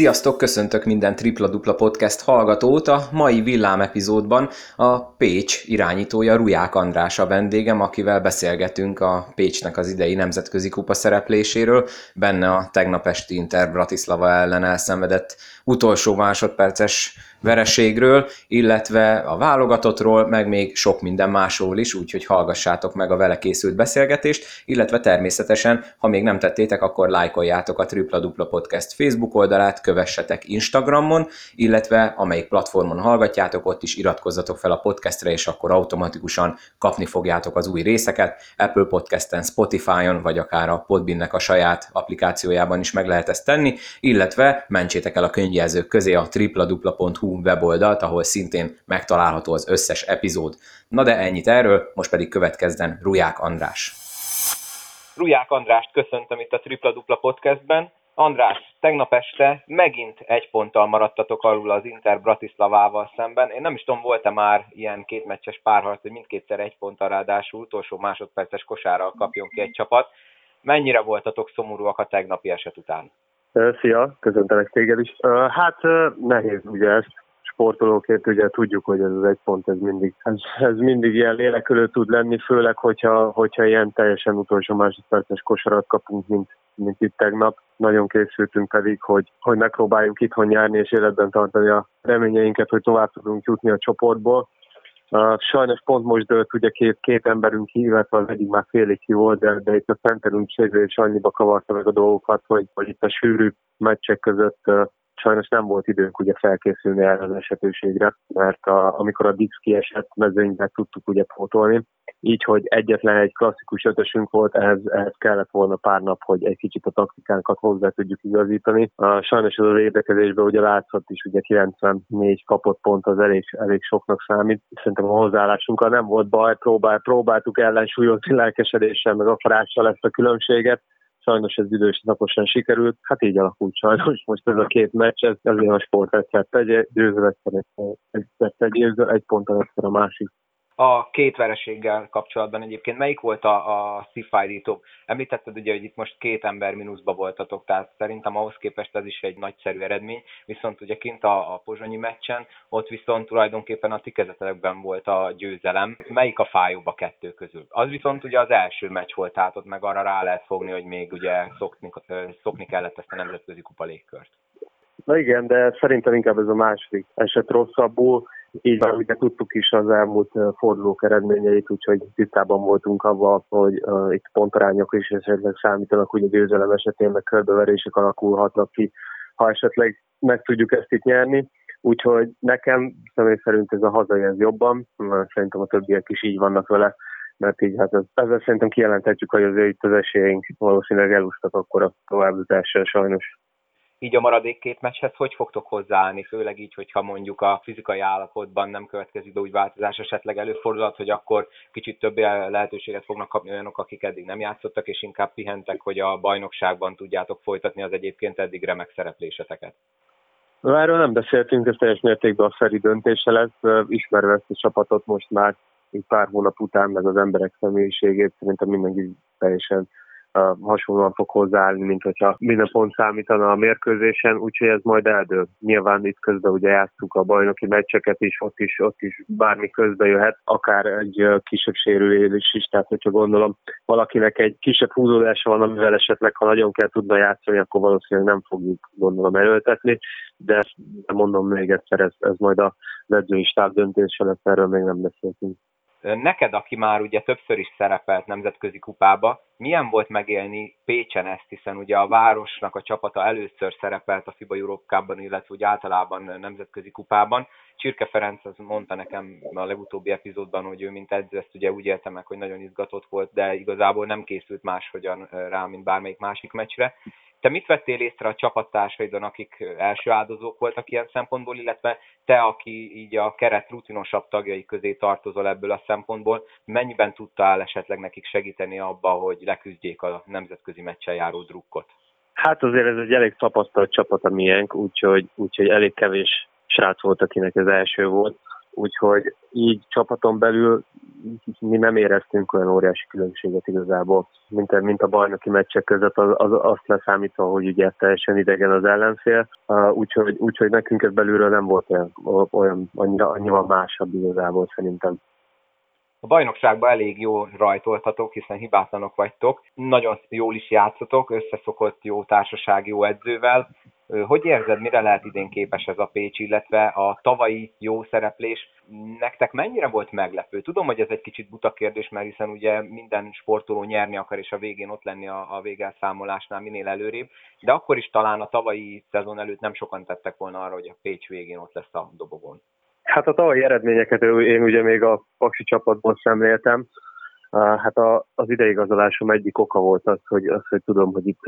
Sziasztok, köszöntök minden tripla-dupla podcast hallgatót. A mai villám epizódban a Pécs irányítója Ruják András a vendégem, akivel beszélgetünk a Pécsnek az idei nemzetközi kupa szerepléséről, benne a tegnap esti Inter Bratislava ellen elszenvedett utolsó másodperces vereségről, illetve a válogatottról, meg még sok minden másról is, úgyhogy hallgassátok meg a vele készült beszélgetést, illetve természetesen, ha még nem tettétek, akkor lájkoljátok a Tripla Dupla Podcast Facebook oldalát, kövessetek Instagramon, illetve amelyik platformon hallgatjátok, ott is iratkozzatok fel a podcastre, és akkor automatikusan kapni fogjátok az új részeket. Apple Podcasten, Spotify-on, vagy akár a Podbinnek a saját applikációjában is meg lehet ezt tenni, illetve mentsétek el a könyvjelzők közé a tripladupla.hu weboldalt, ahol szintén megtalálható az összes epizód. Na de ennyit erről, most pedig következzen Ruják András. Ruják Andrást köszöntöm itt a Tripla Dupla podcastben. András, tegnap este megint egy ponttal maradtatok alul az Inter Bratislavával szemben. Én nem is tudom, volt-e már ilyen kétmeccses párharc, hogy mindkétszer egy ponttal ráadásul utolsó másodperces kosárral kapjon ki egy csapat. Mennyire voltatok szomorúak a tegnapi eset után? Szia, köszöntelek téged is. Hát nehéz ugye ezt sportolóként ugye tudjuk, hogy ez az egy pont, ez mindig, ez, ez mindig ilyen lélekölő tud lenni, főleg, hogyha, hogyha ilyen teljesen utolsó másodperces kosarat kapunk, mint, mint itt tegnap. Nagyon készültünk pedig, hogy, hogy megpróbáljunk itthon nyerni és életben tartani a reményeinket, hogy tovább tudunk jutni a csoportból. Sajnos pont most dőlt ugye két, két emberünk ki, illetve az egyik már félig ki volt, de, de itt a centerünk sérülés annyiba kavarta meg a dolgokat, hogy, hogy itt a sűrű meccsek között sajnos nem volt időnk ugye felkészülni erre az esetőségre, mert a, amikor a Dix kiesett mezőnybe tudtuk ugye pótolni, így, hogy egyetlen egy klasszikus ötösünk volt, ehhez, ehhez kellett volna pár nap, hogy egy kicsit a taktikánkat hozzá tudjuk igazítani. Sajnos az érdekezésben ugye látszott is, ugye 94 kapott pont az elég, elég soknak számít. Szerintem a hozzáállásunkkal nem volt baj, próbál, próbáltuk ellensúlyozni lelkesedéssel, meg akarással ezt a különbséget, sajnos ez idős naposan sikerült, hát így alakult sajnos most ez a két meccs, ez azért a sport egyszer tegye, győző egyszer, egyszer tegye, egy ponttal egyszer a másik a két vereséggel kapcsolatban egyébként melyik volt a, a szívfájdító? Említetted ugye, hogy itt most két ember mínuszba voltatok, tehát szerintem ahhoz képest ez is egy nagyszerű eredmény, viszont ugye kint a, a pozsonyi meccsen, ott viszont tulajdonképpen a tikezetekben volt a győzelem. Melyik a fájóbb a kettő közül? Az viszont ugye az első meccs volt, tehát ott meg arra rá lehet fogni, hogy még ugye szokni, szokni kellett ezt a nemzetközi kupa légkört. Na igen, de szerintem inkább ez a második eset rosszabbul így van, ugye tudtuk is az elmúlt fordulók eredményeit, úgyhogy tisztában voltunk avval, hogy uh, itt pontarányok is esetleg számítanak, hogy a győzelem esetén meg körbeverések alakulhatnak ki, ha esetleg meg tudjuk ezt itt nyerni. Úgyhogy nekem személy szerint ez a hazai ez jobban, szerintem a többiek is így vannak vele, mert így hát ez, ezzel szerintem kijelenthetjük, hogy azért itt az esélyeink valószínűleg elusztak akkor a továbbjutással sajnos így a maradék két meccshez hogy fogtok hozzáállni, főleg így, hogyha mondjuk a fizikai állapotban nem következik be úgy változás, esetleg előfordulhat, hogy akkor kicsit több lehetőséget fognak kapni olyanok, akik eddig nem játszottak, és inkább pihentek, hogy a bajnokságban tudjátok folytatni az egyébként eddig remek szerepléseteket. Erről nem beszéltünk, ez teljes mértékben a Feri döntése lesz. Ismerve ezt a csapatot most már egy pár hónap után, meg az emberek személyiségét, szerintem mindenki teljesen hasonlóan fog hozzáállni, mint hogyha minden pont számítana a mérkőzésen, úgyhogy ez majd eldől. Nyilván itt közben ugye játszunk a bajnoki meccseket is, ott is, ott is bármi közbe jöhet, akár egy kisebb sérülés is, tehát hogyha gondolom valakinek egy kisebb húzódása van, amivel esetleg, ha nagyon kell tudna játszani, akkor valószínűleg nem fogjuk gondolom erőltetni, de mondom még egyszer, ez, ez majd a edzői stáb döntése lesz, erről még nem beszéltünk. Neked, aki már ugye többször is szerepelt nemzetközi kupába, milyen volt megélni Pécsen ezt, hiszen ugye a városnak a csapata először szerepelt a FIBA Europe Cup-ban, illetve úgy általában nemzetközi kupában. Csirke Ferenc az mondta nekem a legutóbbi epizódban, hogy ő mint edző ezt ugye úgy élte meg, hogy nagyon izgatott volt, de igazából nem készült máshogyan rá, mint bármelyik másik meccsre. Te mit vettél észre a csapattársaidon, akik első áldozók voltak ilyen szempontból, illetve te, aki így a keret rutinosabb tagjai közé tartozol ebből a szempontból, mennyiben tudtál esetleg nekik segíteni abba, hogy leküzdjék a nemzetközi meccsen járó drukkot? Hát azért ez egy elég tapasztalt csapat a miénk, úgyhogy, úgyhogy elég kevés srác volt, akinek ez első volt. Úgyhogy így csapaton belül mi nem éreztünk olyan óriási különbséget igazából, mint, mint a bajnoki meccsek között, az, az, azt leszámítva, hogy ugye teljesen idegen az ellenfél, úgyhogy, úgyhogy nekünk ez belülről nem volt olyan, olyan annyira, annyira másabb igazából szerintem. A bajnokságban elég jól rajtoltatok, hiszen hibátlanok vagytok. Nagyon jól is játszotok, összeszokott jó társaság, jó edzővel. Hogy érzed, mire lehet idén képes ez a Pécs, illetve a tavalyi jó szereplés nektek mennyire volt meglepő? Tudom, hogy ez egy kicsit buta kérdés, mert hiszen ugye minden sportoló nyerni akar, és a végén ott lenni a, a végelszámolásnál minél előrébb, de akkor is talán a tavalyi szezon előtt nem sokan tettek volna arra, hogy a Pécs végén ott lesz a dobogon. Hát a tavalyi eredményeket én ugye még a Paksi csapatból szemléltem. Hát a, az ideigazolásom egyik oka volt az, hogy, az, hogy tudom, hogy itt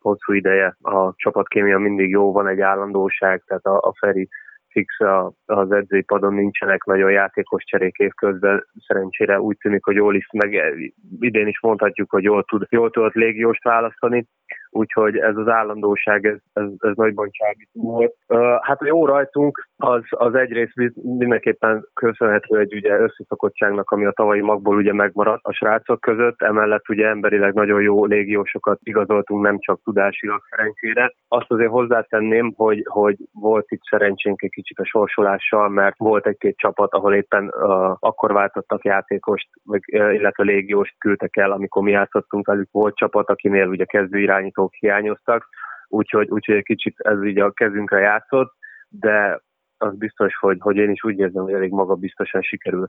hosszú ideje a csapatkémia mindig jó, van egy állandóság, tehát a, a Feri fix a, az edzői padon nincsenek nagyon játékos cserék évközben. Szerencsére úgy tűnik, hogy jól is, meg idén is mondhatjuk, hogy jól, tud, jól tudott légióst választani úgyhogy ez az állandóság, ez, ez, ez nagyban csábító volt. Hát a jó rajtunk az, az egyrészt mindenképpen köszönhető egy ugye összeszokottságnak, ami a tavalyi magból ugye megmaradt a srácok között, emellett ugye emberileg nagyon jó légiósokat igazoltunk, nem csak tudásilag szerencsére. Azt azért hozzátenném, hogy, hogy volt itt szerencsénk egy kicsit a sorsolással, mert volt egy-két csapat, ahol éppen uh, akkor váltottak játékost, vagy, uh, illetve légióst küldtek el, amikor mi játszottunk velük. Volt csapat, akinél ugye kezdő irányítók hiányoztak, úgyhogy, úgyhogy egy kicsit ez így a kezünkre játszott, de az biztos, hogy, hogy én is úgy érzem, hogy elég magabiztosan sikerül,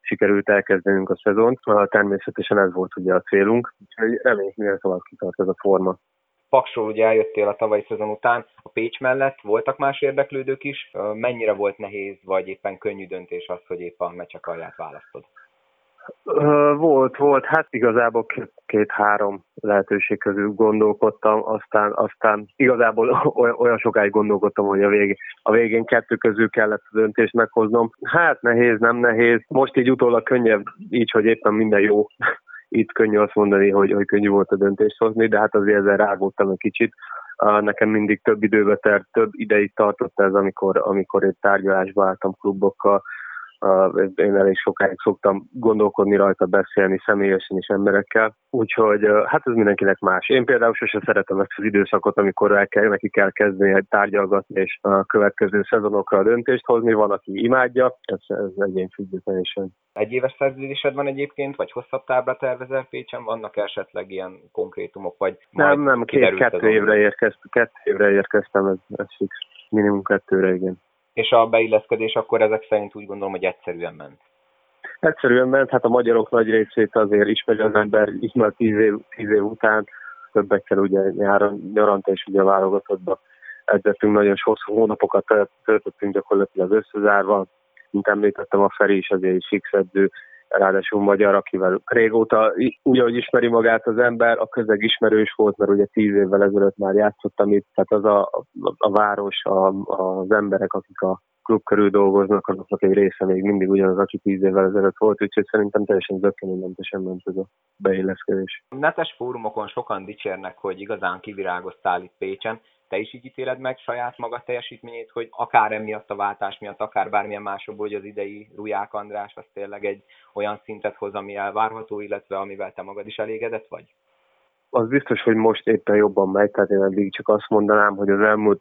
sikerült elkezdenünk a szezont. Természetesen ez volt ugye a célunk, úgyhogy reméljük, minél tovább kitart ez a forma. Paksról ugye eljöttél a tavalyi szezon után, a Pécs mellett voltak más érdeklődők is. Mennyire volt nehéz, vagy éppen könnyű döntés az, hogy épp a meccs akarját választod? Volt, volt, hát igazából két-három lehetőség közül gondolkodtam, aztán, aztán igazából olyan sokáig gondolkodtam, hogy a végén, a végén kettő közül kellett a döntést meghoznom. Hát nehéz, nem nehéz. Most így utólag könnyebb, így, hogy éppen minden jó. Itt könnyű azt mondani, hogy, hogy könnyű volt a döntést hozni, de hát azért ezzel rágódtam egy kicsit. Nekem mindig több időbe tert, több ideig tartott ez, amikor, amikor egy tárgyalásba álltam klubokkal, én elég sokáig szoktam gondolkodni rajta, beszélni személyesen is emberekkel, úgyhogy hát ez mindenkinek más. Én például sose szeretem ezt az időszakot, amikor el kell, neki kell kezdeni tárgyalgatni és a következő szezonokra a döntést hozni, van, aki imádja, ez, ez egyén függőteljesen. Egy éves szerződésed van egyébként, vagy hosszabb tábla tervezel Pécsen? Vannak esetleg ilyen konkrétumok, vagy Nem, nem, két, kettő évre, érkeztem, kettő évre érkeztem, ez, ez fix. Minimum kettőre, igen és a beilleszkedés akkor ezek szerint úgy gondolom, hogy egyszerűen ment. Egyszerűen ment, hát a magyarok nagy részét azért ismeri az ember, ismer tíz év, tíz év után, többekkel ugye nyáron, nyaranta és ugye válogatottba edzettünk, nagyon sok hónapokat töltöttünk gyakorlatilag összezárva, mint említettem, a Feri is azért is fix edző, ráadásul magyar, akivel régóta úgy, ahogy ismeri magát az ember, a közeg ismerős volt, mert ugye tíz évvel ezelőtt már játszottam itt, tehát az a, a, a város, a, az emberek, akik a klub körül dolgoznak, azoknak egy része még mindig ugyanaz, aki tíz évvel ezelőtt volt, úgyhogy szerintem teljesen zökkenőmentesen ment ez a beilleszkedés. Netes fórumokon sokan dicsérnek, hogy igazán kivirágoztál itt Pécsen, te is így ítéled meg saját maga teljesítményét, hogy akár emiatt a váltás miatt, akár bármilyen másokból, hogy az idei Ruják András az tényleg egy olyan szintet hoz, ami elvárható, illetve amivel te magad is elégedett vagy? Az biztos, hogy most éppen jobban megy, tehát én eddig csak azt mondanám, hogy az elmúlt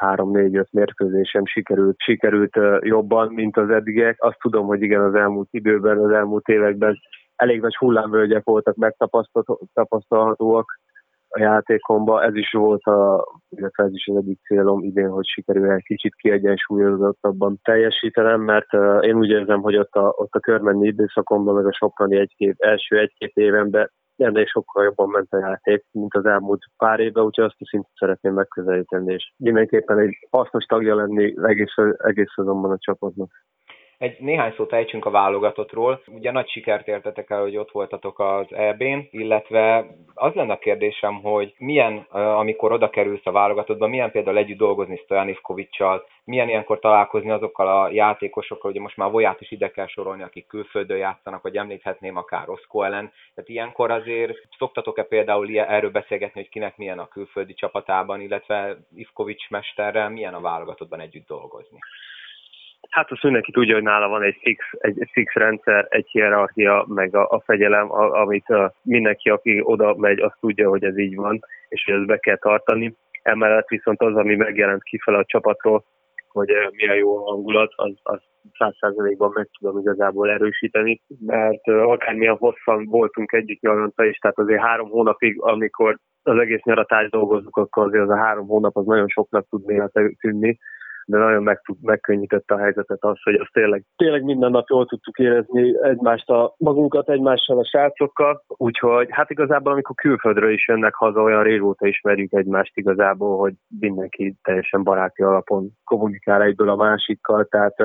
3-4-5 mérkőzésem sikerült, sikerült jobban, mint az eddigiek. Azt tudom, hogy igen, az elmúlt időben, az elmúlt években elég nagy hullámvölgyek voltak megtapasztalhatóak, a játékomba. Ez is volt, a, illetve ez is az egyik célom idén, hogy sikerül egy kicsit kiegyensúlyozottabban teljesítenem, mert én úgy érzem, hogy ott a, ott a körmenni időszakomban, meg a soprani egy-két, első egy-két évenben ennél sokkal jobban ment a játék, mint az elmúlt pár évben, úgyhogy azt a szintet szeretném megközelíteni, és mindenképpen egy hasznos tagja lenni egész, egész azonban a csapatnak. Egy néhány szót ejtsünk a válogatottról. Ugye nagy sikert értetek el, hogy ott voltatok az EB-n, illetve az lenne a kérdésem, hogy milyen, amikor oda kerülsz a válogatottba, milyen például együtt dolgozni Stojan Ivkovicsal, milyen ilyenkor találkozni azokkal a játékosokkal, ugye most már Voját is ide kell sorolni, akik külföldön játszanak, vagy említhetném akár Roszko ellen. Tehát ilyenkor azért szoktatok-e például erről beszélgetni, hogy kinek milyen a külföldi csapatában, illetve Ivkovics mesterrel milyen a válogatottban együtt dolgozni? Hát azt mindenki tudja, hogy nála van egy fix, egy fix rendszer, egy hierarchia, meg a, a fegyelem, a, amit a, mindenki, aki oda megy, azt tudja, hogy ez így van, és hogy ezt be kell tartani. Emellett viszont az, ami megjelent kifele a csapatról, hogy milyen jó a hangulat, az, az száz százalékban meg tudom igazából erősíteni, mert akármilyen hosszan voltunk együtt nyaranta is, tehát azért három hónapig, amikor az egész nyaratást dolgozunk, akkor azért az a három hónap az nagyon soknak tud néha tűnni, de nagyon meg, megkönnyítette a helyzetet az, hogy azt tényleg, tényleg minden nap jól tudtuk érezni egymást a magunkat egymással a srácokkal, úgyhogy hát igazából amikor külföldről is jönnek haza, olyan régóta ismerjük egymást igazából, hogy mindenki teljesen baráti alapon kommunikál egyből a másikkal, tehát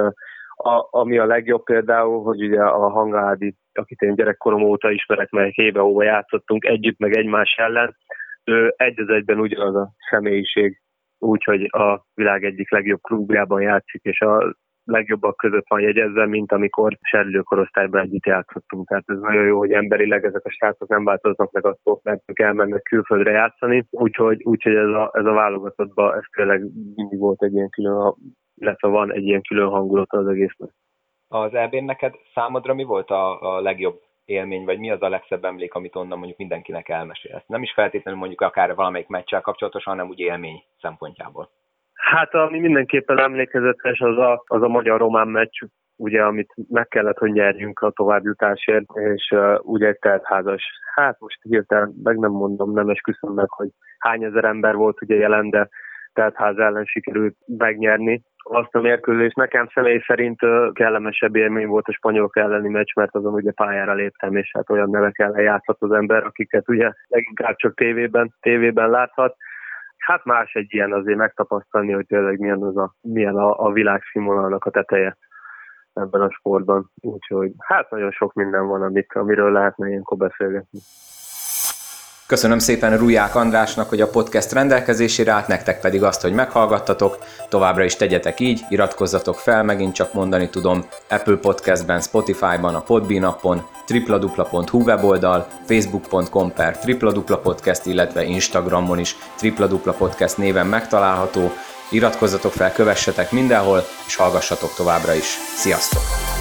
a, ami a legjobb például, hogy ugye a Hangádi, akit én gyerekkorom óta ismerek, mert éve óva játszottunk együtt, meg egymás ellen, ő egy az egyben ugyanaz a személyiség, úgyhogy a világ egyik legjobb klubjában játszik, és a legjobbak között van jegyezve, mint amikor serlő korosztályban együtt játszottunk. Tehát ez nagyon jó, hogy emberileg ezek a srácok nem változnak meg attól, mert ők elmennek külföldre játszani, úgyhogy, úgyhogy ez, a, ez a válogatottban ez tényleg mindig volt egy ilyen külön, illetve van egy ilyen külön hangulat az egésznek. Az eb neked számodra mi volt a, a legjobb élmény, vagy mi az a legszebb emlék, amit onnan mondjuk mindenkinek elmesélsz? Nem is feltétlenül mondjuk akár valamelyik meccsel kapcsolatosan, hanem úgy élmény szempontjából. Hát ami mindenképpen emlékezetes, az a, az a magyar-román meccs, ugye, amit meg kellett, hogy nyerjünk a továbbjutásért, és uh, ugye egy teltházas. Hát most hirtelen meg nem mondom, nem esküszöm meg, hogy hány ezer ember volt ugye jelen, de teltház ellen sikerült megnyerni azt a mérkőzést. Nekem személy szerint kellemesebb élmény volt a spanyolok elleni meccs, mert azon ugye pályára léptem, és hát olyan nevek ellen játszhat az ember, akiket ugye leginkább csak tévében, tévében láthat. Hát más egy ilyen azért megtapasztalni, hogy tényleg milyen, az a, milyen a, a világ a teteje ebben a sportban. Úgyhogy hát nagyon sok minden van, amit, amiről lehetne ilyenkor beszélgetni. Köszönöm szépen Ruják Andrásnak, hogy a podcast rendelkezésére állt, nektek pedig azt, hogy meghallgattatok. Továbbra is tegyetek így, iratkozzatok fel, megint csak mondani tudom, Apple Podcastben, Spotify-ban, a Podbean appon, www.hu weboldal, facebook.com per podcast, illetve Instagramon is podcast néven megtalálható. Iratkozzatok fel, kövessetek mindenhol, és hallgassatok továbbra is. Sziasztok!